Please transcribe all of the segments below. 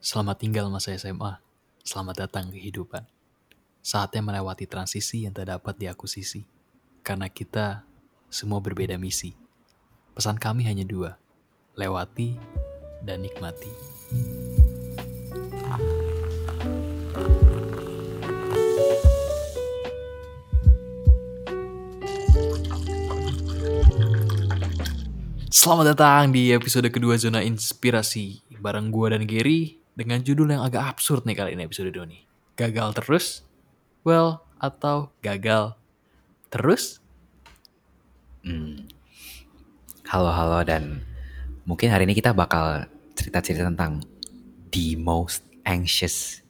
Selamat tinggal masa SMA. Selamat datang kehidupan. Saatnya melewati transisi yang tak dapat diakusisi. Karena kita semua berbeda misi. Pesan kami hanya dua. Lewati dan nikmati. Selamat datang di episode kedua Zona Inspirasi. Bareng gua dan Gary dengan judul yang agak absurd nih kali ini episode 2 nih. Gagal terus? Well, atau gagal terus? Hmm. Halo halo dan mungkin hari ini kita bakal cerita-cerita tentang the most anxious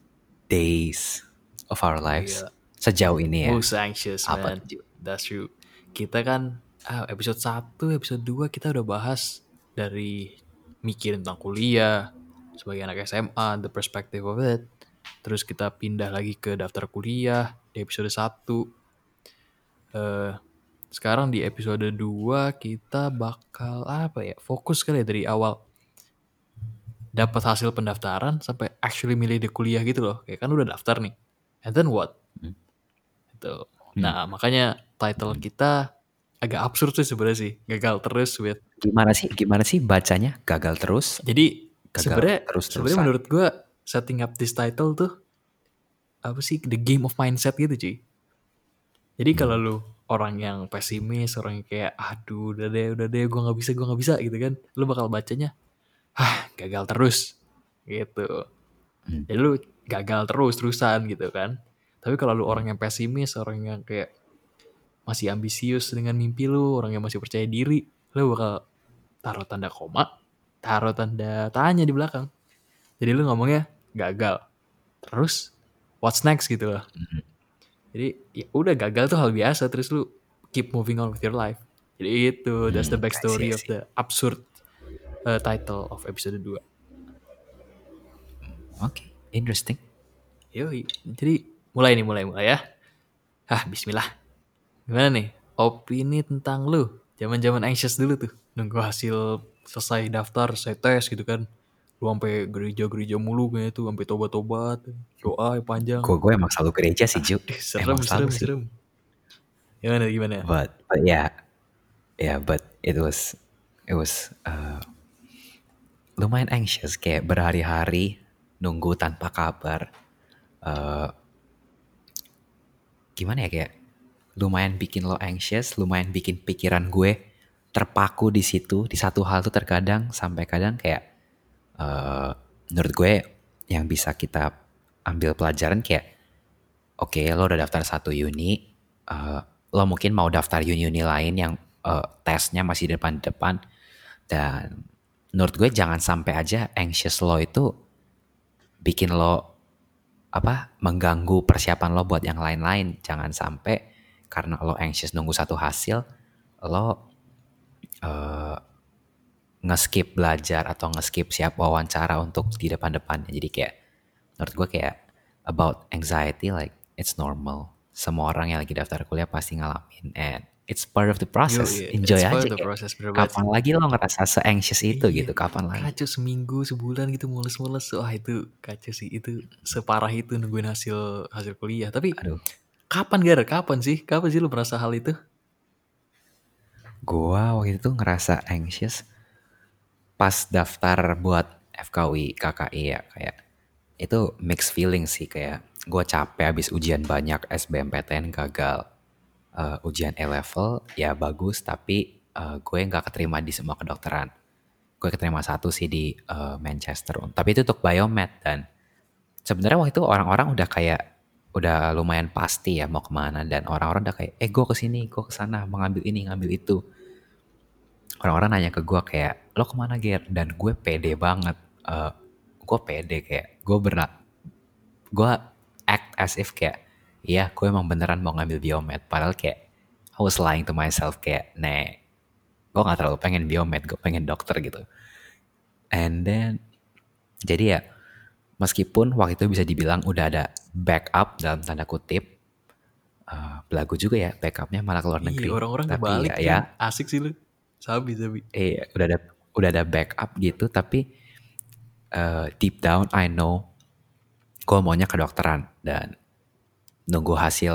days of our lives Iya. sejauh ini ya. Most anxious, Apa man. That's true. Kita kan ah, episode 1, episode 2 kita udah bahas dari mikirin tentang kuliah sebagai anak SMA, the perspective of it. Terus kita pindah lagi ke daftar kuliah di episode 1. Eh sekarang di episode 2 kita bakal apa ya? Fokus kali ya dari awal dapat hasil pendaftaran sampai actually milih di kuliah gitu loh. Kayak kan udah daftar nih. And then what? Hmm. Gitu. Nah, makanya title kita agak absurd sih sebenarnya sih. Gagal terus with. Gimana sih gimana sih bacanya gagal terus? Jadi sebenarnya terus-terusan. sebenarnya menurut gua setting up this title tuh apa sih the game of mindset gitu cuy. Jadi kalau Hmm. lu orang yang pesimis, orang yang kayak aduh udah deh udah deh gua nggak bisa gua nggak bisa gitu kan, lu bakal bacanya ah gagal terus gitu. Hmm. Jadi lu gagal terus terusan gitu kan. Tapi kalau lu orang yang pesimis, orang yang kayak masih ambisius dengan mimpi lu, orang yang masih percaya diri, lu bakal taruh tanda koma, taruh tanda tanya di belakang. Jadi lu ngomongnya gagal. Terus what's next gitu loh. Mhm. Jadi ya udah gagal tuh hal biasa terus lu keep moving on with your life. Jadi itu that's the Hmm, backstory of the absurd uh, title of episode 2. Oke, interesting. Yoi. Jadi mulai nih, mulai, mulai ya. Ah, bismillah. Gimana nih? Opini tentang lu. Zaman-zaman anxious dulu tuh. Nunggu hasil selesai daftar, selesai tes gitu kan. Lu sampai gereja-gereja mulu kayaknya tuh. Sampai tobat-tobat. Doa yang panjang. Gue gue emang selalu gereja sih Ju. Eh, serem, Emang serem, selalu sih. serem. Gimana, gimana? But but yeah, yeah, but it was it was uh, lumayan anxious kayak berhari-hari nunggu tanpa kabar. Uh, gimana ya kayak lumayan bikin lo anxious, lumayan bikin pikiran gue terpaku di situ di satu hal tuh terkadang sampai kadang kayak uh, menurut gue yang bisa kita ambil pelajaran kayak oke lo udah daftar satu uni eh, lo mungkin mau daftar uni-uni lain yang eh, tesnya masih depan-depan. Dan menurut gue jangan sampai aja anxious lo itu bikin lo apa mengganggu persiapan lo buat yang lain-lain. Jangan sampai karena lo anxious nunggu satu hasil lo eh, nge-skip belajar atau nge-skip siap wawancara untuk di depan-depannya jadi kayak menurut gue kayak about anxiety like it's normal semua orang yang lagi daftar kuliah pasti ngalamin and it's part of the process Yoi, enjoy it's aja kayak, process, kapan lagi lo ngerasa se-anxious itu Iya, gitu kapan lagi Kacau seminggu, sebulan gitu mules-mules. Wah itu kacau sih. Itu separah itu nungguin hasil hasil kuliah. Tapi aduh kapan Gar? Kapan sih? Kapan sih lu merasa hal itu? Gua waktu itu ngerasa anxious pas daftar buat FKUI KKI ya kayak itu mixed feeling sih kayak gua capek habis ujian banyak SBMPTN gagal Eh, ujian A level ya bagus tapi eh, gue nggak keterima di semua kedokteran. Gue keterima satu sih di eh, Manchester. Tapi itu untuk biomed dan sebenarnya waktu itu orang-orang udah kayak udah lumayan pasti ya mau ke mana dan orang-orang udah kayak eh gue ke sini gue ke sana mau ngambil ini ngambil itu. Orang-orang nanya ke gue kayak lo ke mana Ger? Dan gue pede banget Eh, gue pede kayak gue berat gue act as if kayak iya gue emang beneran mau ngambil biomed. Padahal kayak I was lying to myself kayak nih gue gak terlalu pengen biomed gue pengen dokter gitu. And then jadi ya meskipun waktu itu bisa dibilang udah ada backup dalam tanda kutip belagu juga ya backupnya malah keluar negeri Iya, orang-orang tapi kebalik ya, ya kan. Asik sih lu. Sabi, sabi. eh udah ada udah ada backup gitu tapi uh, deep down I know gue maunya kedokteran dan nunggu hasil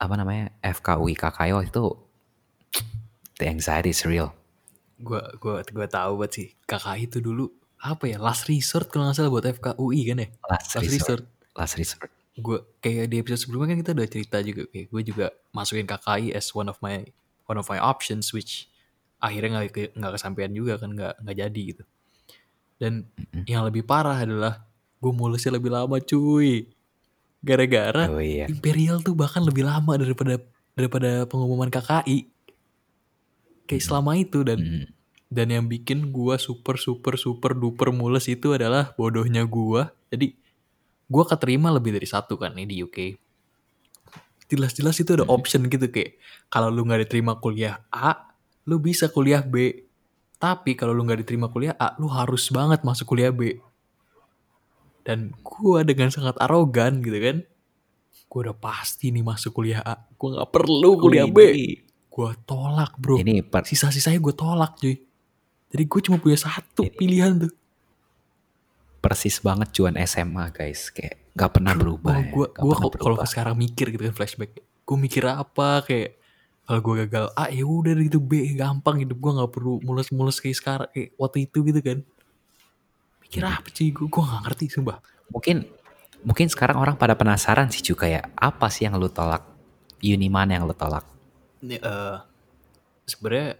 apa namanya FKUI KKIO itu the anxiety is real. Gue gua gua tahu banget sih KKI itu dulu apa ya last resort kalau nggak salah buat FKUI kan ya. Last, last resort. resort. Last resort. Gue kayak di episode sebelumnya kan kita udah cerita juga kayak gue juga masukin KKI as one of my one of my options which akhirnya nggak nggak kesampaian juga kan nggak nggak jadi gitu. Dan mm-hmm. yang lebih parah adalah gue mulusnya lebih lama cuy. Gara-gara oh, iya. Imperial tuh bahkan lebih lama daripada daripada pengumuman KKI. Kayak selama itu dan mm. Dan yang bikin gue super super super duper mules itu adalah bodohnya gue. Jadi gue keterima lebih dari satu kan nih di UK. Jelas-jelas itu ada option gitu kayak kalau lu nggak diterima kuliah A, lu bisa kuliah B. Tapi kalau lu nggak diterima kuliah A, lu harus banget masuk kuliah B dan gue dengan sangat arogan gitu kan gue udah pasti nih masuk kuliah A gue nggak perlu kuliah B gue tolak bro ini sisa-sisanya gue tolak cuy jadi gue cuma punya satu ini... pilihan tuh persis banget cuan SMA guys kayak nggak pernah berubah oh, gue ya. gue kalau sekarang mikir gitu kan flashback gue mikir apa kayak kalau gue gagal A ya udah gitu B gampang hidup gue nggak perlu mulus-mulus kayak sekarang kayak waktu itu gitu kan Kira apa sih? Gue, gue gak ngerti sumpah. Mungkin mungkin sekarang orang pada penasaran sih cuy kayak apa sih yang lu tolak? Uni mana yang lu tolak? Ini uh, sebenarnya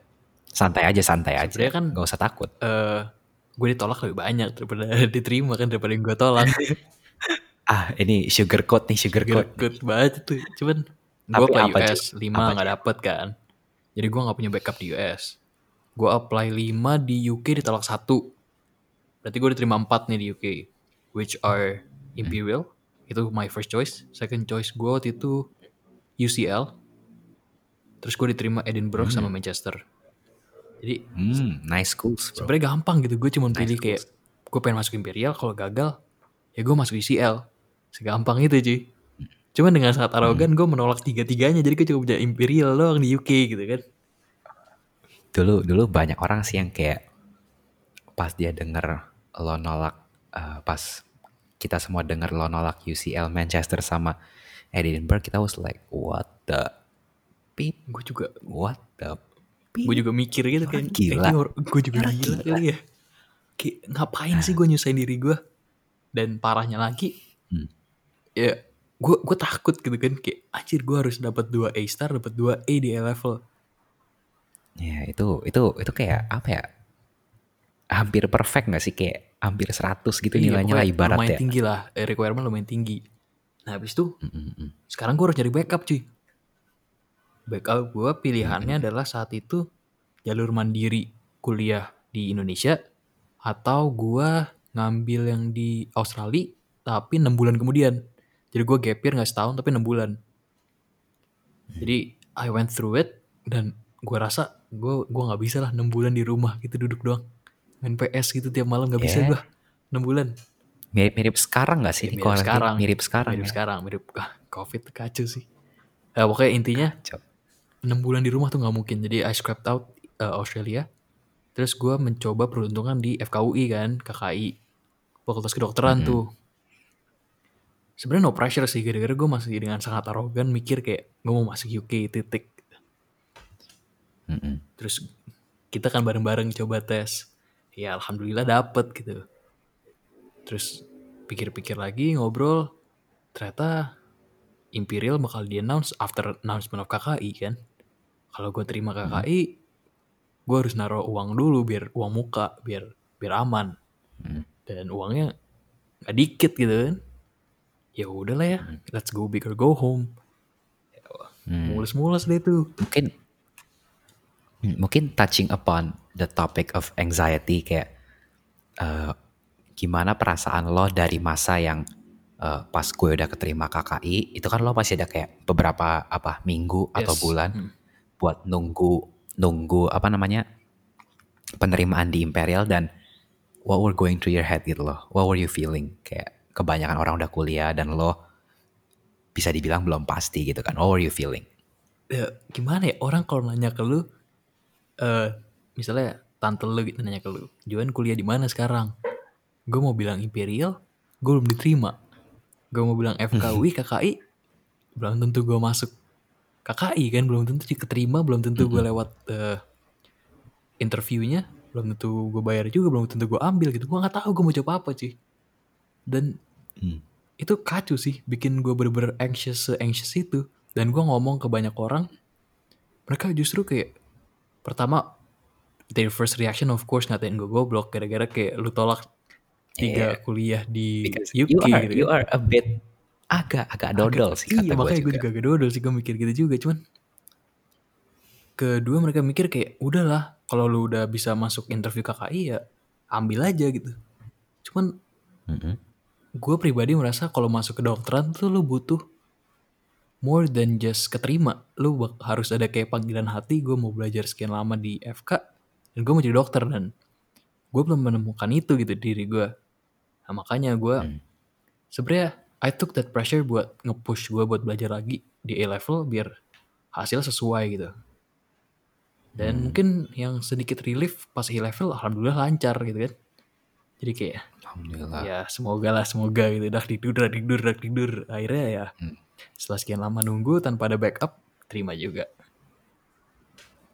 santai aja santai aja. kan gak usah takut. Uh, gue ditolak lebih banyak daripada diterima kan daripada yang gue tolak. ah ini sugar coat nih sugar, sugar coat. coat banget itu. Cuman gue apply US lima nggak dapet kan. Jadi gue nggak punya backup di US. Gue apply 5 di UK ditolak satu berarti gue diterima empat nih di UK which are Imperial itu my first choice second choice gue waktu itu UCL terus gue diterima Edinburgh hmm. sama Manchester jadi hmm, nice schools sebenarnya gampang gitu. Gue cuma nice pilih kayak gue pengen masuk Imperial kalau gagal ya gue masuk UCL segampang itu cuy. Cuman dengan sangat arogan hmm. gue menolak tiga-tiganya. Jadi gue cuma punya Imperial doang di UK gitu kan. Dulu dulu banyak orang sih yang kayak pas dia denger lo nolak uh, pas kita semua dengar lo nolak UCL Manchester sama Edinburgh kita was like what the pip gue juga what the gue juga mikir gitu kan gila gue juga gila, gila kali ya kayak ngapain sih gue nyusahin diri gue dan parahnya lagi hmm. ya gue gue takut gitu kan kayak anjir gue harus dapat dua A star dapat dua A di A level ya itu itu itu kayak apa ya hampir perfect gak sih kayak hampir 100 gitu iya, nilainya lah ibarat lumayan ya. tinggi lah, eh, requirement lumayan tinggi. Nah habis itu mm -mm. sekarang gue harus cari backup cuy. Backup gue pilihannya mm -mm. adalah saat itu jalur mandiri kuliah di Indonesia atau gue ngambil yang di Australia tapi enam bulan kemudian. Jadi gue gap year gak setahun tapi enam bulan. Jadi I went through it dan gue rasa gue gue nggak bisa lah enam bulan di rumah gitu duduk doang main PS gitu tiap malam nggak yeah. bisa gue enam bulan mirip-mirip sekarang gak sih? Ya, mirip, sekarang. mirip sekarang. Mirip ya? sekarang. Mirip COVID kacau sih. Ya, pokoknya intinya enam bulan di rumah tuh nggak mungkin. Jadi I scrapped out uh, Australia. Terus gue mencoba peruntungan di FKUI kan, KKI, Fakultas Kedokteran mm -hmm. tuh. Sebenarnya no pressure sih, gara-gara gue masih dengan sangat arogan mikir kayak gue mau masuk UK titik. Mm -hmm. Terus kita kan bareng-bareng coba tes ya alhamdulillah dapet gitu terus pikir-pikir lagi ngobrol ternyata Imperial bakal di announce after announcement of KKI kan kalau gue terima KKI hmm. gue harus naruh uang dulu biar uang muka biar biar aman hmm. dan uangnya nggak dikit gitu kan ya udahlah ya hmm. let's go big or go home hmm. mulus-mulus deh tuh mungkin mungkin touching upon the topic of anxiety kayak uh, gimana perasaan lo dari masa yang uh, pas gue udah keterima KKI itu kan lo pasti ada kayak beberapa apa minggu yes. atau bulan hmm. Buat nunggu nunggu apa namanya penerimaan di Imperial dan what were going through your head gitu loh. What were you feeling? Kayak kebanyakan orang udah kuliah dan lo bisa dibilang belum pasti gitu kan. What were you feeling? Ya, gimana ya? Orang kalau nanya ke lu uh, misalnya tante lu gitu nanya ke lu Juan kuliah di mana sekarang? Gue mau bilang Imperial gue belum diterima. Gue mau bilang FKUI KKI belum tentu gue masuk KKI kan belum tentu diterima belum tentu gue lewat uh, interviewnya belum tentu gue bayar juga belum tentu gue ambil gitu gue nggak tahu gue mau jawab apa sih dan Hmm. itu kacau sih bikin gue bener-bener anxious anxious itu dan gue ngomong ke banyak orang mereka justru kayak pertama their first reaction of course ngatain gue goblok gara-gara kayak lu tolak tiga Yeah. kuliah di Because UK you are gitu you kan. are a bit agak agak dodol sih iya kata gue makanya gue juga. agak dodol sih gue mikir gitu juga cuman kedua mereka mikir kayak udahlah kalau lu udah bisa masuk interview KKI ya ambil aja gitu cuman Mm-mm. gue pribadi merasa kalau masuk ke dokteran tuh lu butuh more than just keterima lu harus ada kayak panggilan hati gue mau belajar sekian lama di FK dan gue mau jadi dokter dan gue belum menemukan itu gitu di diri gue nah makanya gue Hmm. sebenarnya I took that pressure buat nge-push gue buat belajar lagi di A level biar hasil sesuai gitu dan Hmm. mungkin yang sedikit relief pas A level alhamdulillah lancar gitu kan jadi kayak Alhamdulillah. ya semoga lah semoga gitu dak tidur dak tidur dak tidur akhirnya ya Hmm. setelah sekian lama nunggu tanpa ada backup terima juga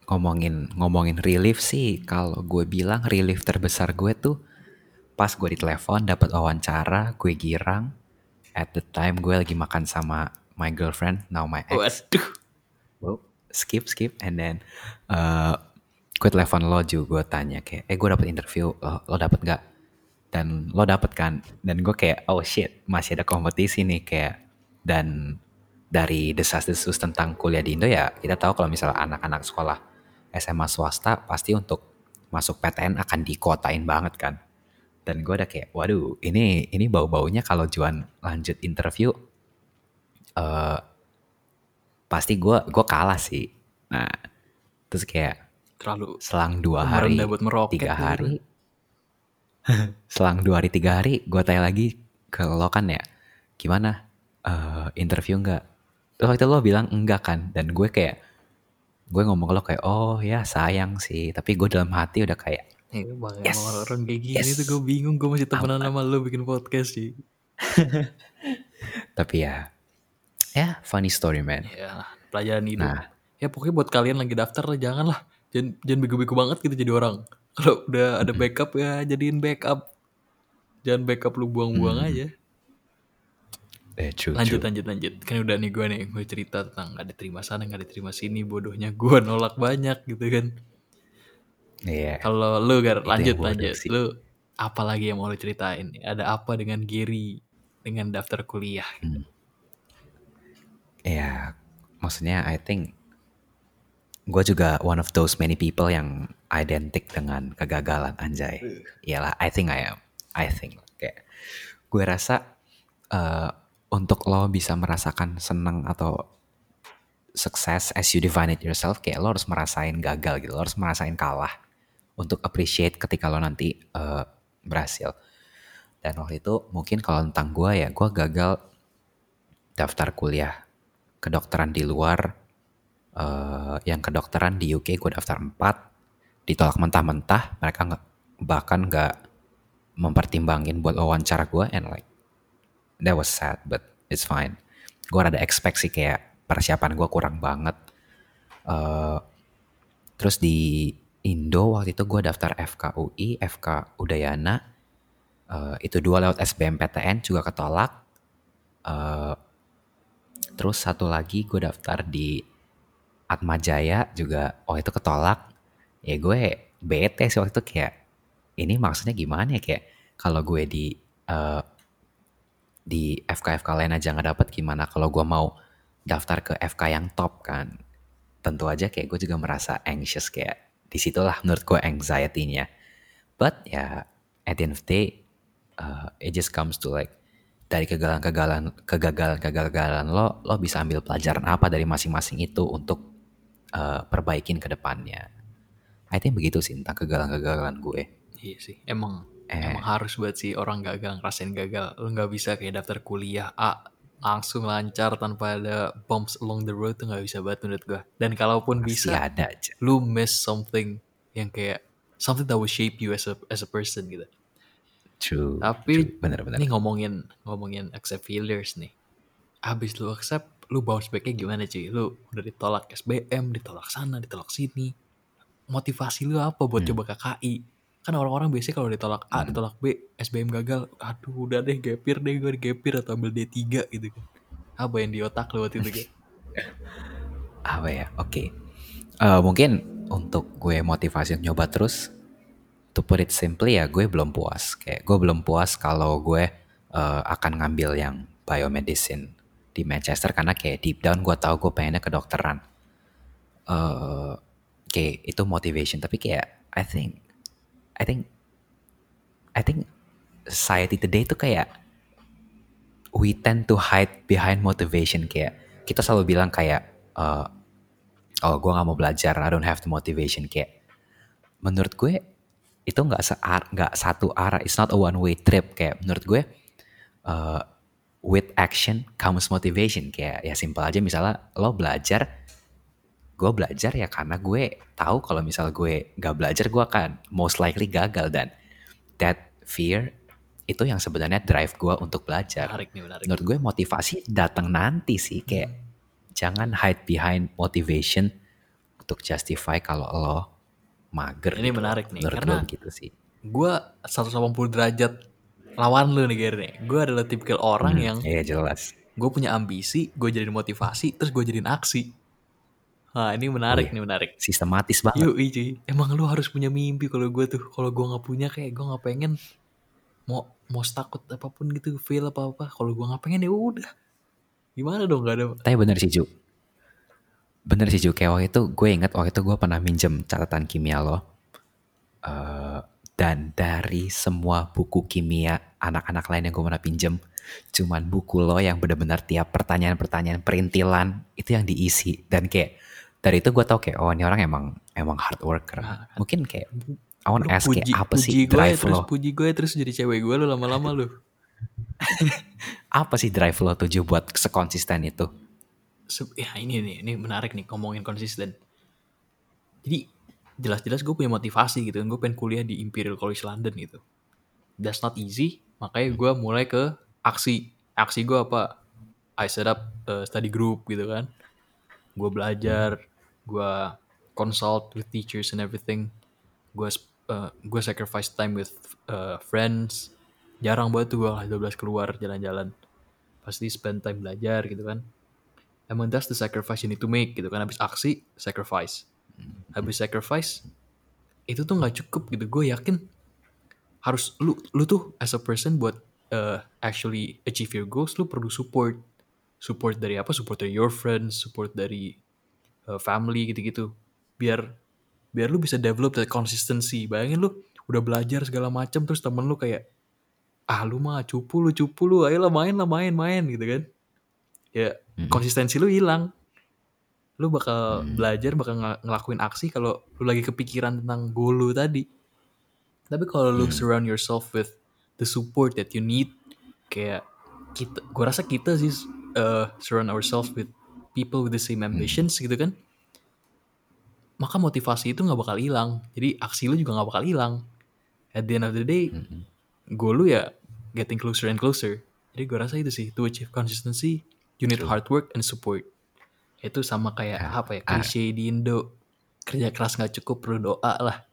ngomongin ngomongin relief sih kalau gue bilang relief terbesar gue tuh pas gue ditelepon dapat wawancara gue girang at the time gue lagi makan sama my girlfriend now my ex. Waduh. Well, skip skip and then uh, gue telepon lo juga gue tanya kayak eh gue dapet interview lo, lo dapet nggak? Dan lo dapet kan? Dan gue kayak oh shit masih ada kompetisi nih kayak. Dan dari desas-desus tentang kuliah di Indo ya kita tahu kalau misalnya anak-anak sekolah SMA swasta pasti untuk masuk PTN akan dikotain banget kan dan gue udah kayak waduh ini ini bau-baunya kalau Juan lanjut interview eh pasti gue gue kalah sih. Nah terus kayak terlalu selang dua hari tiga gitu. hari. Selang dua hari tiga hari gue tanya lagi ke lo kan ya gimana? Eh, interview nggak? Terus waktu itu lo bilang enggak kan. Dan gue kayak gue ngomong ke lo kayak oh ya sayang sih. Tapi gue dalam hati udah kayak Ya, bang, Yes. emang orang kayak gini Yes. tuh gue bingung gue masih temenan sama lu bikin podcast sih tapi ya ya funny story man. Ya pelajaran hidup. Nah. ya pokoknya buat kalian lagi daftar lah jangan lah jangan jangan bego-bego banget gitu jadi orang. Kalau udah ada backup ya jadiin backup. Jangan backup lu buang-buang aja. Eh true, lanjut lanjut lanjut. Kan udah nih gue nih gue cerita tentang gak diterima sana gak diterima sini bodohnya gue nolak banyak gitu kan Iya. kalau lu gar lanjut lanjut sih. lu apa lagi yang mau lu ceritain ada apa dengan Gary dengan daftar kuliah Ya, maksudnya I think gue juga one of those many people yang identik dengan kegagalan anjay. Iyalah, I think I am. I think kayak gue rasa eh, untuk lo bisa merasakan senang atau sukses as you define it yourself, kayak lo harus merasain gagal gitu, lo harus merasain kalah untuk appreciate ketika lo nanti eh, berhasil. Dan waktu itu mungkin kalau tentang gue ya, gue gagal daftar kuliah kedokteran di luar eh, yang kedokteran di UK gue daftar 4 ditolak mentah-mentah mereka nggak bahkan nggak mempertimbangin buat wawancara gue and like that was sad but it's fine gue rada expect sih kayak persiapan gue kurang banget Eh, terus di Indo waktu itu gue daftar FKUI FK Udayana Eh, itu dua lewat SBMPTN juga ketolak Eh, Terus satu lagi gue daftar di Atmajaya juga oh itu ketolak. Ya gue bete sih waktu itu kayak ini maksudnya gimana ya kayak kalau gue di eh, di FK-FK lain aja nggak dapet gimana kalau gue mau daftar ke FK yang top kan. Tentu aja kayak gue juga merasa anxious kayak di situlah menurut gue anxiety-nya. But ya at the end of the day uh, it just comes to like dari kegagalan-kegagalan kegagalan-kegagalan lo lo bisa ambil pelajaran apa dari masing-masing itu untuk uh, perbaikin ke depannya. I think begitu sih tentang kegagalan-kegagalan gue. Iya sih, emang Eh. emang harus buat sih orang gagal ngerasain gagal. Lu nggak bisa kayak daftar kuliah A langsung lancar tanpa ada bumps along the road tuh nggak bisa banget menurut gua. Dan kalaupun Pasti bisa, ada aja. lu miss something yang kayak something that will shape you as a as a person gitu. True. Tapi true. Bener-bener. ini ngomongin ngomongin accept failures nih. Abis lu accept, lu bounce back-nya gimana cuy? Lu udah ditolak SBM, ditolak sana, ditolak sini. Motivasi lu apa buat coba KKI? Kan orang-orang biasanya kalau ditolak A, ditolak B, SBM gagal, aduh udah deh gapir deh gue gapir atau ambil D3 gitu kan. Apa yang di otak lu waktu itu kan? Apa ya? Oke. Eh, mungkin untuk gue motivasi nyoba terus, to put it simply ya gue belum puas. Kayak gue belum puas kalau gue eh, akan ngambil yang biomedicine di Manchester karena kayak deep down gue tahu gue pengennya kedokteran. eh kayak itu motivation tapi kayak I think I think I think society today itu kayak we tend to hide behind motivation kayak kita selalu bilang kayak eh, oh gue nggak mau belajar I don't have the motivation kayak menurut gue itu nggak nggak satu arah it's not a one way trip kayak menurut gue eh, with action comes motivation kayak ya simpel aja misalnya lo belajar gue belajar ya karena gue tahu kalau misal gue gak belajar gue akan most likely gagal dan that fear itu yang sebenarnya drive gue untuk belajar. Menarik nih, menarik. Menurut gue motivasi datang nanti sih kayak jangan hide behind motivation untuk justify kalau lo mager. Ini gitu. menarik nih, Menurut karena- gue gitu sih. Gue 180 derajat lawan lu nih Gary. Gue adalah tipikal orang yang Iya jelas. gue punya ambisi, gue jadiin motivasi, terus gue jadiin aksi. Nah ini menarik Iya. nih menarik. Sistematis banget. Yuk cuy, emang lu harus punya mimpi kalau gue tuh. Kalau gue nggak punya kayak gue nggak pengen mau mau takut apa pun gitu, fail apa apa. Kalau gue nggak pengen ya udah. Gimana dong nggak ada? Tapi bener sih Ju. Bener sih Ju, kayak waktu itu gue inget waktu itu gue pernah minjem catatan kimia lo. Eh, dan dari semua buku kimia anak-anak lain yang gue pernah pinjem, cuman buku lo yang bener-bener tiap pertanyaan-pertanyaan perintilan itu yang diisi. Dan kayak dari itu gue tau kayak oh ini orang emang emang hard worker. Nah, Mungkin kayak I want ask kayak apa puji sih gue drive terus lo? puji gue terus jadi cewek gue lu lama-lama lu. Apa sih drive lo tujuh buat sekonsisten itu? Ya ini nih, ini menarik nih ngomongin konsisten. Jadi jelas-jelas gue punya motivasi gitu kan, gue pengen kuliah di Imperial College London gitu. That's not easy, makanya gue mulai ke aksi. Aksi gue apa? I set up a study group gitu kan. Gue belajar, gue consult with teachers and everything. Gue uh, gue sacrifice time with uh, friends. Jarang banget tuh gue 12 keluar jalan-jalan. Pasti spend time belajar gitu kan emang that's the sacrifice you need to make gitu kan habis aksi sacrifice habis sacrifice itu tuh nggak cukup gitu gue yakin harus lu lu tuh as a person buat uh, actually achieve your goals lu perlu support support dari apa support dari your friends support dari uh, family gitu-gitu. Biar biar lu bisa develop that consistency. Bayangin lu udah belajar segala macam terus temen lu kayak ah lu mah cupu lu cupu lu ayolah main lah main main gitu kan. Ya konsistensi lu hilang. Lu bakal belajar bakal ng- ngelakuin aksi kalau lu lagi kepikiran tentang goal lu tadi. Tapi kalau lu surround yourself with the support that you need kayak kita gua rasa kita sih uh, surround ourselves with people with the same ambitions gitu kan maka motivasi itu nggak bakal hilang. Jadi aksi lu juga nggak bakal hilang. At the end of the day goal lu ya getting closer and closer. Jadi gue rasa itu sih to achieve consistency you need hard work and support. Itu sama kayak apa ya klise di Indo kerja keras nggak cukup perlu doa lah.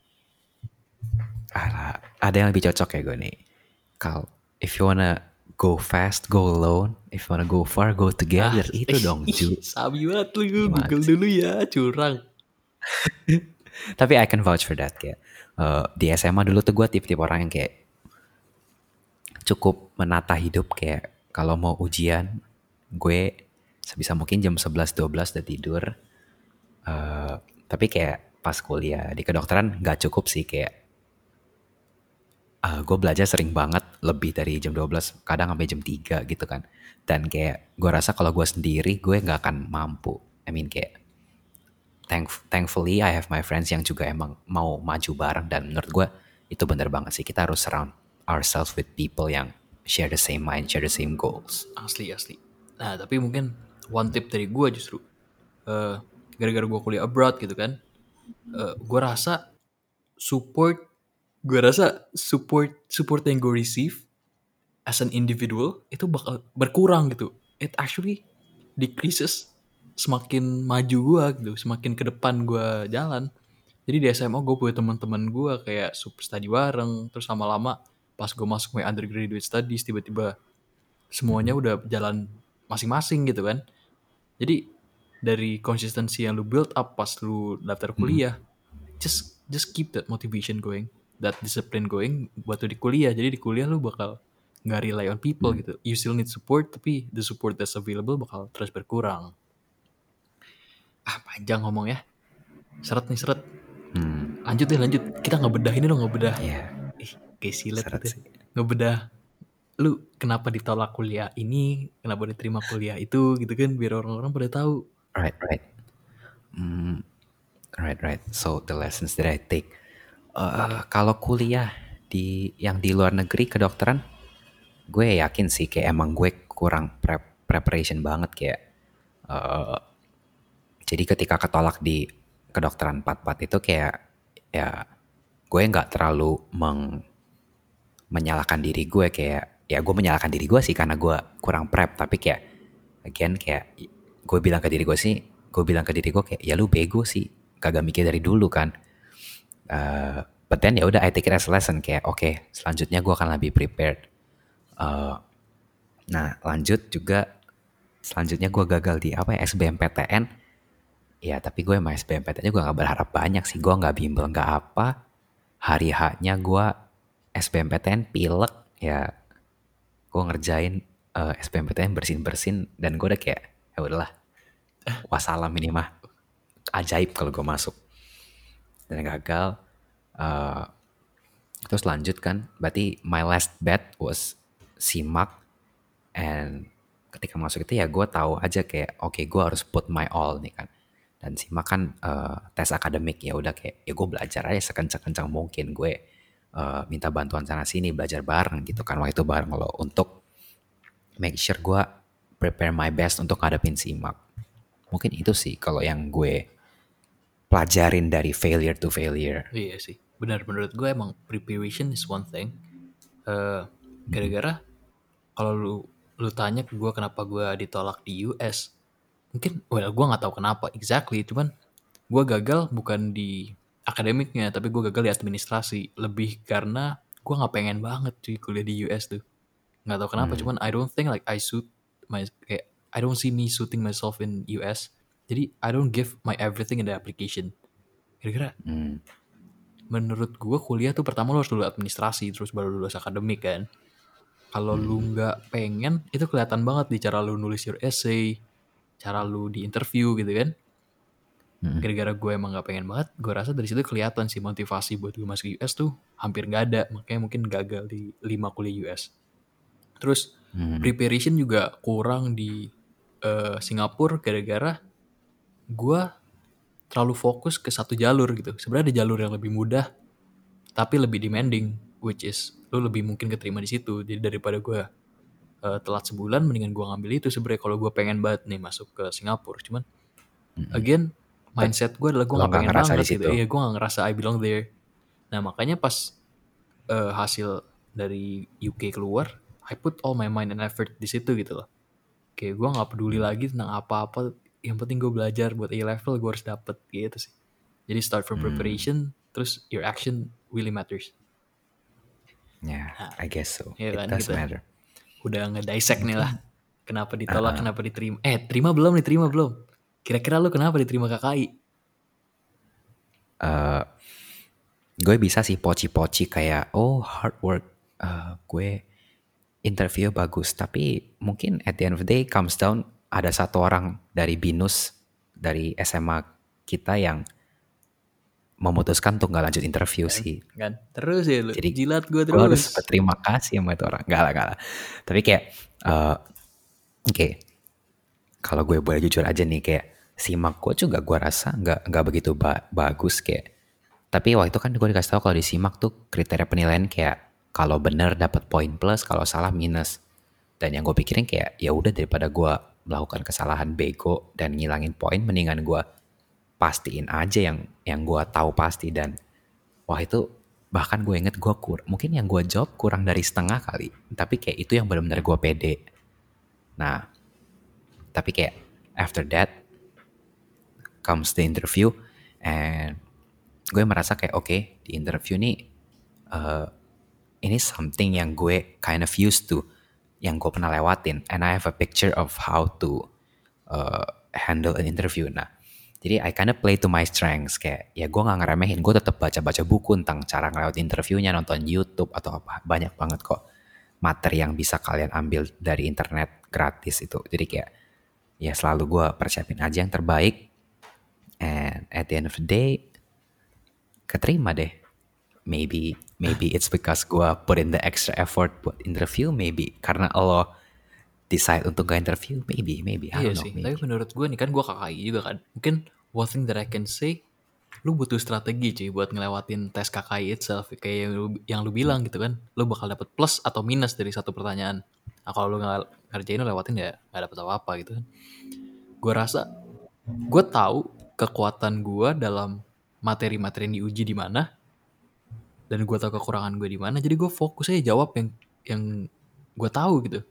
Ah, ada yang lebih cocok ya gue nih. Kal, if you wanna go fast, go alone. If you wanna go far, go together. Itu dong, Ju. sabi banget lu Gimana google dulu ya curang Tapi I can vouch for that kayak eh, di SMA dulu tuh gue tipe-tipe orang yang kayak cukup menata hidup kayak kalau mau ujian gue sebisa mungkin jam 11 12 udah tidur. Eh, tapi kayak pas kuliah di kedokteran nggak cukup sih kayak gue belajar sering banget lebih dari jam 12 kadang sampai jam 3 gitu kan. Dan kayak gue rasa kalau gue sendiri gue nggak akan mampu. I mean kayak thank thankfully I have my friends yang juga emang mau maju bareng dan menurut gue itu bener banget sih. Kita harus surround ourselves with people yang share the same mind share the same goals. Asli asli. Nah tapi mungkin one tip dari gue justru eh gara-gara gue kuliah abroad gitu kan eh gue rasa support gue rasa support support yang gue receive as an individual itu bakal berkurang gitu. It actually decreases semakin maju gue gitu semakin ke depan gue jalan. Jadi di SMA gue punya teman-teman gue kayak super study bareng terus lama-lama pas gue masuk my undergraduate studies tiba-tiba semuanya udah jalan masing-masing gitu kan. Jadi dari konsistensi yang lu build up pas lu daftar kuliah just just keep that motivation going that discipline going buat lu di kuliah. Jadi di kuliah lu bakal nggak rely on people gitu. You still need support tapi the support that's available bakal terus berkurang. Ah panjang ngomong ya. Seret nih seret. Hmm, lanjut deh lanjut. Kita ngebedah ini dong ngebedah ya. ih kayak silet Seret gitu sih. ngebedah lu kenapa ditolak kuliah ini? Kenapa diterima kuliah itu? Gitu kan biar orang-orang pada tahu. Right, right. Hmm, right, right. So the lessons that I take. Uh, kalau kuliah di yang di luar negeri kedokteran, gue yakin sih kayak emang gue kurang prep preparation banget kayak. uh, jadi ketika ketolak di kedokteran 44 itu kayak ya gue nggak terlalu meng menyalahkan diri gue kayak ya gue menyalahkan diri gue sih karena gue kurang prep tapi kayak again kayak gue bilang ke diri gue sih gue bilang ke diri gue kayak ya lu bego sih kagak mikir dari dulu kan Eh but then ya udah I take it as a lesson kayak oke selanjutnya gue akan lebih prepared. Eh, nah lanjut juga selanjutnya gue gagal di apa ya SBMPTN ya tapi gue sama SBMPTN gue gak berharap banyak sih gue nggak bimbel nggak apa. Hari haknya gue SBMPTN pilek ya. Gue ngerjain eh, SBMPTN bersin bersin dan gue udah kayak ya udahlah wassalam ini mah ajaib kalau gue masuk dan gagal eh, terus lanjut kan. Berarti my last bet was simak. And ketika masuk itu ya gue tahu aja kayak oke gue harus put my all nih kan. Dan simak kan eh, tes akademik ya udah kayak ya gue belajar aja sekencang-kencang mungkin. Gue eh, minta bantuan sana sini belajar bareng gitu kan. Waktu itu bareng lo untuk make sure gue prepare my best untuk ngadepin simak. Mungkin itu sih kalau yang gue pelajarin dari failure to failure Iya sih, benar menurut gue emang preparation is one thing. Eh, gara-gara kalau lu lu tanya ke gue kenapa gue ditolak di US, mungkin well gue nggak tahu kenapa exactly, cuman gue gagal bukan di akademiknya, tapi gue gagal di administrasi. Lebih karena gue nggak pengen banget cuy kuliah di US tuh. Nggak tahu kenapa, cuman I don't think like I suit my kayak I don't see me suiting myself in US. Jadi I don't give my everything in the application. Kira-kira Hmm, menurut gue kuliah tuh pertama lo harus dulu administrasi terus baru lulus akademik kan kalau lu nggak pengen itu kelihatan banget di cara lu nulis your essay cara lu di interview gitu kan Mm-mm. gara-gara gue emang nggak pengen banget gue rasa dari situ kelihatan sih motivasi buat gue masuk US tuh hampir nggak ada makanya mungkin gagal di lima kuliah US terus Hmm. preparation juga kurang di eh, Singapura gara-gara gue terlalu fokus ke satu jalur gitu. Sebenarnya ada jalur yang lebih mudah tapi lebih demanding which is lu lebih mungkin keterima di situ. Jadi daripada gue eh, telat sebulan mendingan gue ngambil itu sebenarnya kalau gue pengen banget nih masuk ke Singapura. Cuman again mindset gue adalah gue Lo gak pengen ngerasa banget di gitu. situ. Iya gue gak ngerasa I belong there. Nah makanya pas eh, hasil dari UK keluar, I put all my mind and effort di situ gitu loh. Kayak gue nggak peduli lagi tentang apa-apa. Yang penting gue belajar buat A level gue harus dapet gitu sih. Jadi start from Hmm. preparation, terus your action really matters. Yeah, I guess so. It kan, does gitu. matter. Udah ngedissect nih lah. Kenapa ditolak, kenapa diterima. Eh terima belum nih, terima belum. Kira-kira lu kenapa diterima KKI? Eh, gue bisa sih poci-poci kayak oh hard work Eh, gue interview bagus tapi mungkin at the end of the day comes down ada satu orang dari binus dari SMA kita yang memutuskan untuk nggak lanjut interview sih. Kan? Terus ya lu, Jadi, jilat gue gue harus terus. berterima kasih sama itu orang. Gak lah gak lah. Tapi kayak eh, oke. Kalau gue boleh jujur aja nih kayak simak gue juga gue rasa nggak nggak begitu ba- bagus kayak. Tapi waktu itu kan gue dikasih tahu kalau di simak tuh kriteria penilaian kayak kalau bener dapat poin plus kalau salah minus. Dan yang gue pikirin kayak ya udah daripada gue melakukan kesalahan bego dan ngilangin poin mendingan gue pastiin aja yang yang gue tahu pasti. Dan wah itu bahkan gue inget gue kur mungkin yang gue jawab kurang dari setengah kali tapi kayak itu yang benar-benar gue pede. Nah tapi kayak after that comes the interview and gue merasa kayak oke okay, di interview nih uh, ini something yang gue kind of used to yang gue pernah lewatin and I have a picture of how to uh, handle an interview nah jadi I kind of play to my strengths kayak ya gue nggak ngeremehin, gue tetap baca-baca buku tentang cara ngelewat interviewnya, nonton YouTube atau apa banyak banget kok materi yang bisa kalian ambil dari internet gratis itu. Jadi kayak ya selalu gue persiapin aja yang terbaik. And at the end of the day keterima deh. Maybe maybe it's because gue put in the extra effort buat interview, maybe karena lo decide untuk gak interview maybe maybe I iya don't know, sih maybe. tapi menurut gue nih kan gue KKI juga kan mungkin one thing that I can say lu butuh strategi cuy buat ngelewatin tes KKI itself kayak yang lu, yang lu bilang gitu kan lu bakal dapet plus atau minus dari satu pertanyaan nah kalau lu nggak ngerjain lu lewatin ya nggak dapet apa-apa gitu kan gue rasa gue tahu kekuatan gue dalam materi-materi yang diuji di mana dan gue tahu kekurangan gue di mana jadi gue fokus aja jawab yang yang gue tahu gitu.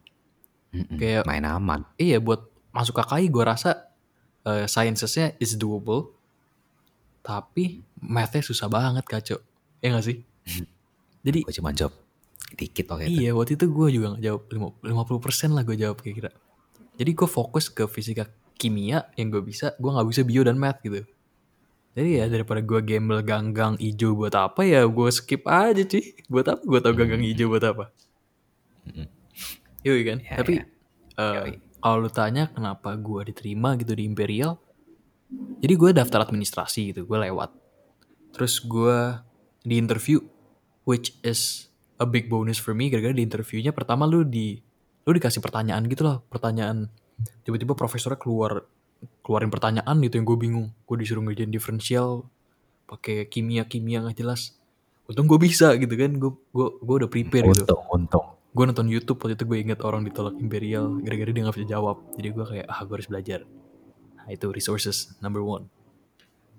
Mm-mm, Kayak- main aman. iya buat masuk KKI gue rasa uh, sciencesnya is doable tapi mathnya susah banget kacau ya gak sih? Jadi Gue cuma jawab dikit oke. iya waktu itu gue juga gak jawab lima- 50% lah gue jawab kira-kira. Jadi gue fokus ke fisika kimia yang gue bisa gue nggak bisa bio dan math gitu jadi ya daripada gue gamble ganggang hijau buat apa ya gue skip aja sih buat apa gue tau ganggang hijau buat apa? Yoi kan? Ya, tapi ya. eh, Yoi. kalau lu tanya kenapa gue diterima gitu di Imperial jadi gue daftar administrasi gitu gue lewat. Terus gue di interview which is a big bonus for me gara-gara di interviewnya pertama lu di lu dikasih pertanyaan gitu loh. Pertanyaan tiba-tiba profesornya keluar keluarin pertanyaan gitu yang gue bingung. Gue disuruh ngerjain diferensial pakai kimia kimia nggak jelas. Untung gue bisa gitu kan gue gue gue udah prepare gitu. Untung, untung. gue nonton YouTube waktu itu gue inget orang ditolak Imperial gara-gara dia nggak bisa jawab. Jadi gue kayak ah gue harus belajar. Nah itu resources number one.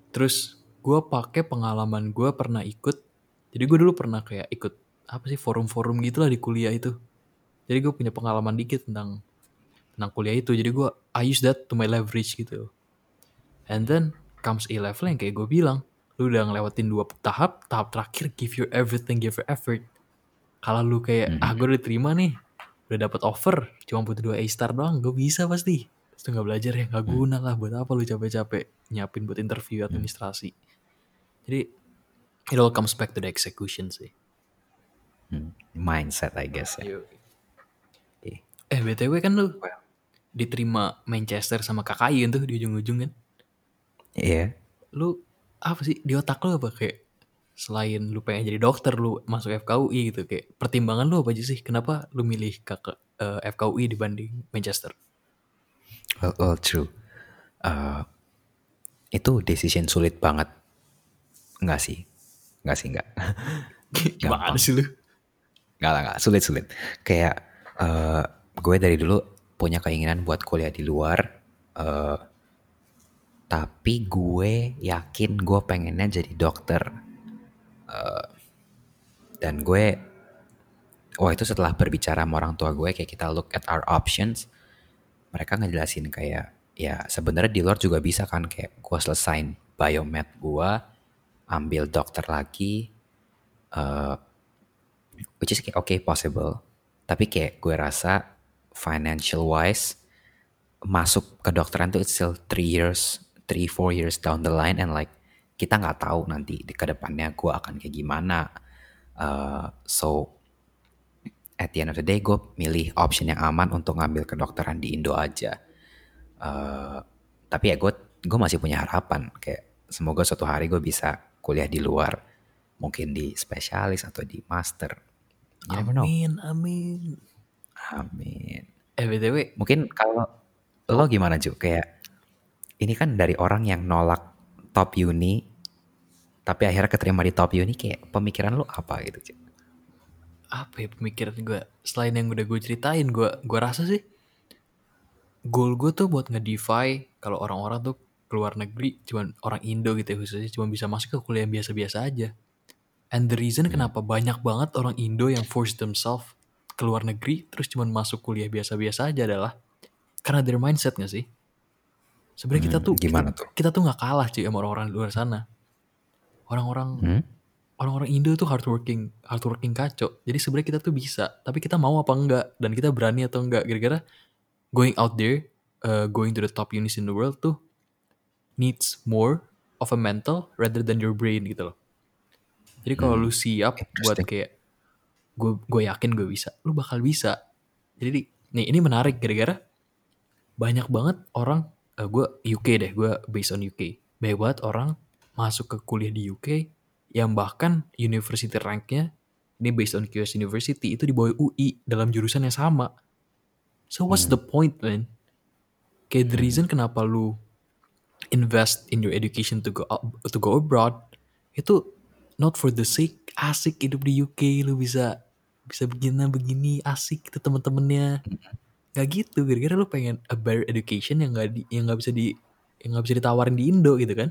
Terus gue pakai pengalaman gue pernah ikut. Jadi gue dulu pernah kayak ikut apa sih forum-forum gitulah di kuliah itu. Jadi gue punya pengalaman dikit tentang tentang kuliah itu. Jadi gue I use that to my leverage gitu. And then comes A level yang kayak gue bilang. Lu udah ngelewatin dua tahap tahap terakhir give your everything give your effort. Kalau lu kayak ah gue udah terima nih udah dapat offer cuma butuh dua A star doang gue bisa pasti. Terus nggak belajar ya nggak guna lah buat apa lu capek-capek nyiapin buat interview administrasi. Jadi it all comes back to the execution sih. Hmm, Mindset I guess ya. Oke. eh btw kan lu Well. Diterima Manchester sama KKI tuh di ujung-ujung kan Iya. lu apa sih di otak lu apa kayak selain lu pengen jadi dokter lu masuk FKUI gitu kayak pertimbangan lu apa aja sih kenapa lu milih kakak eh, FKUI dibanding Manchester Well, well true. Uh, itu decision sulit banget. Enggak sih. Enggak sih, enggak. gimana sih lu Enggak lah, enggak. Sulit-sulit. Kayak uh, gue dari dulu punya keinginan buat kuliah di luar. uh, tapi gue yakin gue pengennya jadi dokter. Uh, dan gue, wah itu setelah berbicara sama orang tua gue, kayak kita look at our options, mereka ngejelasin kayak ya sebenarnya di luar juga bisa kan kayak gue selesain biomed gue ambil dokter lagi uh, which is kayak okay possible tapi kayak gue rasa financial wise masuk ke dokteran tuh it's still three years three four years down the line and like kita nggak tahu nanti di ke depannya gue akan kayak gimana Uh, so at the end of the day gue milih option yang aman untuk ngambil kedokteran di Indo aja. Eh, tapi ya gue gue masih punya harapan kayak semoga suatu hari gue bisa kuliah di luar, mungkin di spesialis atau di master. Amin amin Amin. eh btw Mungkin kalau lo gimana Ju? Kayak ini kan dari orang yang nolak top uni, tapi akhirnya keterima di top uni, kayak pemikiran lo apa gitu Ju? apa ya pemikiran gue selain yang udah gue ceritain gue gue rasa sih goal gue tuh buat nge-defy kalau orang-orang tuh keluar negeri cuman orang Indo gitu ya khususnya cuma bisa masuk ke kuliah biasa-biasa aja And the reason kenapa banyak banget orang Indo yang force themselves ke luar negeri terus cuman masuk kuliah biasa-biasa aja adalah karena their mindset gak sih? Sebenarnya kita Hmm, tuh gimana kita, tuh? kita tuh nggak kalah cuy sama orang-orang di luar sana. Orang-orang Hmm? orang-orang Indo tuh hardworking, hardworking kacau. Jadi sebenarnya kita tuh bisa, tapi kita mau apa enggak dan kita berani atau enggak. Gara-gara going out there, uh, going to the top unis in the world tuh needs more of a mental rather than your brain gitu loh. Jadi kalau lu siap buat kayak gue gue yakin gue bisa, lu bakal bisa. Jadi nih ini menarik. Gara-gara banyak banget orang eh, gue UK deh. Gue based on UK banyak banget orang masuk ke kuliah di UK yang bahkan university ranknya ini based on QS University itu di bawah UI dalam jurusan yang sama. So what's the point man? Kayak the reason kenapa lu invest in your education to go up- to go abroad itu not for the sake asik hidup di UK lu bisa bisa begini begini asik ke temen-temennya. Gak gitu gara-gara lu pengen a better education yang gak di, yang gak bisa di yang gak bisa ditawarin di Indo gitu kan.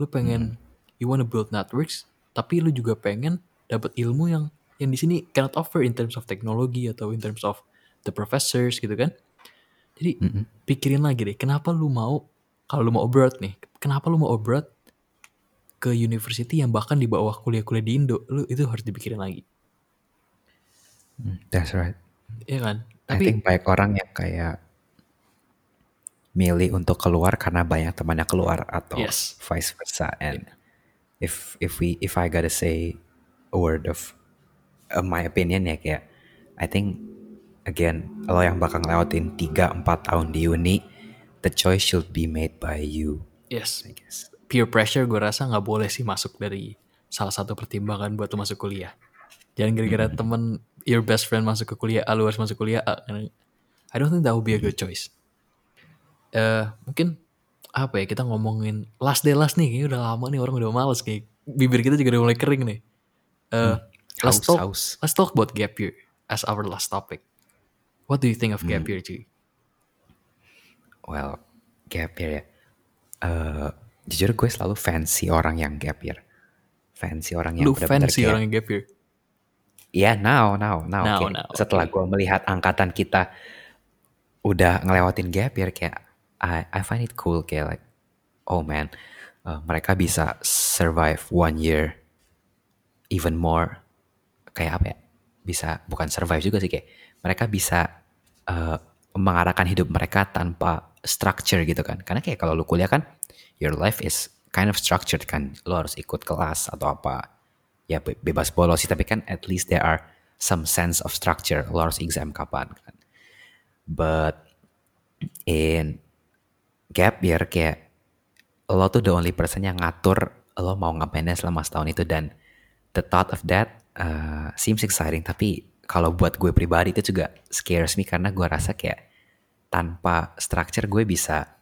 Lu pengen you wanna build networks tapi lu juga pengen dapat ilmu yang yang di sini cannot offer in terms of teknologi atau in terms of the professors gitu kan. Jadi pikirin lagi deh kenapa lu mau kalau lu mau abroad nih kenapa lu mau abroad ke university yang bahkan di bawah kuliah-kuliah di Indo lu itu harus dipikirin lagi That's right. Iya kan I tapi think banyak orang yang kayak milih untuk keluar karena banyak temannya keluar atau Yes. vice versa. And if if we if I gotta say a word of uh, my opinion ya kayak I think again lo yang bakal ngelewatin 3 4 tahun di uni the choice should be made by you yes I guess. Peer pressure gue rasa nggak boleh sih masuk dari salah satu pertimbangan buat masuk kuliah. Jangan gara-gara temen your best friend masuk ke kuliah A, lu harus masuk kuliah A. Karena I don't think that would be a good choice. Eh mungkin apa ya kita ngomongin last day last nih kayaknya udah lama nih orang udah males kayak bibir kita juga udah mulai kering nih. Eh let's Haus, talk haus. let's talk about gap year as our last topic. What do you think of gap year, cuy? well gap year ya Eh, jujur gue selalu fancy orang yang gap year fancy orang yang Lu fancy kayak- orang yang gap year. Iya, now, now, now. Now, Kayak now, Setelah gue melihat angkatan kita udah ngelewatin gap year, kayak I, I find it cool. Kayak like, oh man, uh, mereka bisa survive one year, even more. Kayak apa ya? Bisa, bukan survive juga sih kayak. Mereka bisa uh, mengarahkan hidup mereka tanpa structure gitu kan. Karena kayak kalau lu kuliah kan, your life is kind of structured kan. Lu harus ikut kelas atau apa ya be- bebas bolos sih tapi kan at least there are some sense of structure lo harus exam kapan kan but in gap year kayak lo tuh the only person yang ngatur lo mau ngapainnya selama setahun itu dan the thought of that uh, seems exciting tapi kalau buat gue pribadi itu juga scares me karena gue rasa kayak tanpa structure gue bisa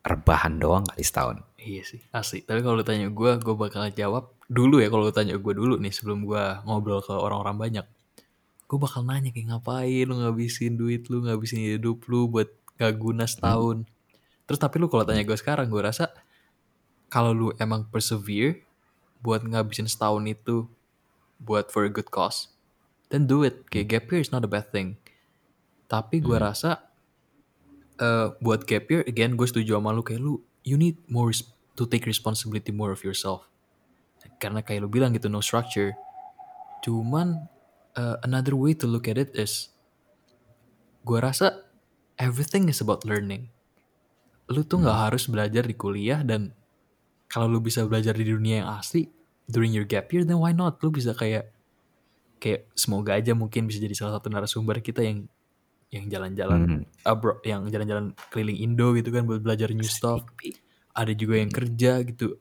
rebahan doang kali setahun Iya sih, asli. Tapi kalau lu tanya gue, gue bakal jawab dulu ya kalau lu tanya gue dulu nih sebelum gue ngobrol ke orang-orang banyak. Gue bakal nanya kayak ngapain lu ngabisin duit lu, ngabisin hidup lu buat gak guna setahun. Terus tapi lu kalau tanya gue sekarang, gue rasa kalau lu emang persevere buat ngabisin setahun itu buat for a good cause, then do it. Kayak gap year is not a bad thing. Tapi gue rasa eh buat gap year again gue setuju sama lu. Kayak lu you need more to take responsibility more of yourself. Karena kayak lu bilang gitu no structure. Cuman eh, another way to look at it is gue rasa everything is about learning. Lu tuh nggak harus belajar di kuliah dan kalau lu bisa belajar di dunia yang asli during your gap year then why not? Lu bisa kayak kayak semoga aja mungkin bisa jadi salah satu narasumber kita yang yang jalan-jalan abroad yang jalan-jalan keliling Indo gitu kan buat belajar new stuff. Ada juga yang kerja gitu.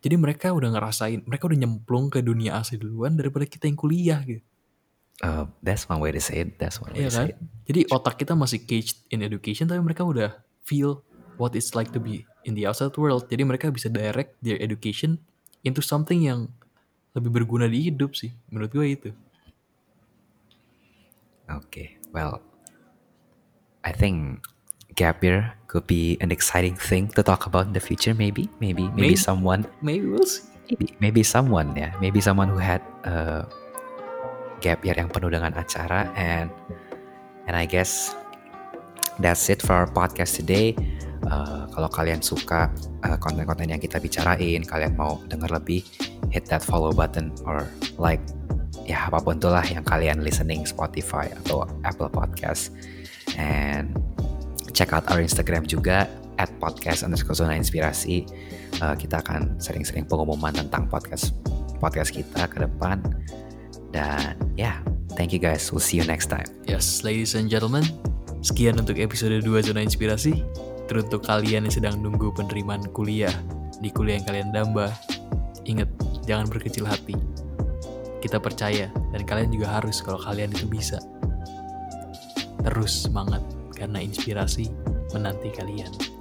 Jadi mereka udah ngerasain mereka udah nyemplung ke dunia asli duluan daripada kita yang kuliah gitu. Uh, that's one way to say it that's one way Iya to kan? say it. Jadi otak kita masih caged in education tapi mereka udah feel what it's like to be in the outside world. Jadi mereka bisa direct their education into something yang lebih berguna di hidup sih menurut gue itu Okay, well, I think gap year could be an exciting thing to talk about in the future. Maybe, maybe, maybe, Maybe. someone, maybe we'll see maybe, maybe someone ya, maybe someone who had a gap year yang penuh dengan acara and and I guess that's it for our podcast today. Uh, kalau kalian suka uh, konten-konten yang kita bicarain, kalian mau dengar lebih, hit that follow button or like ya apa pun itulah yang kalian listening Spotify atau Apple Podcast. And check out our Instagram juga at podcast underscore zona inspirasi. Uh, kita akan sering-sering pengumuman tentang podcast podcast kita ke depan. Dan ya yeah, thank you guys. We'll see you next time. Yes ladies and gentlemen sekian untuk episode 2 zona inspirasi. Teruntuk kalian yang sedang nunggu penerimaan kuliah di kuliah yang kalian damba ingat jangan berkecil hati kita percaya dan kalian juga harus kalau kalian itu bisa. Terus semangat karena inspirasi menanti kalian.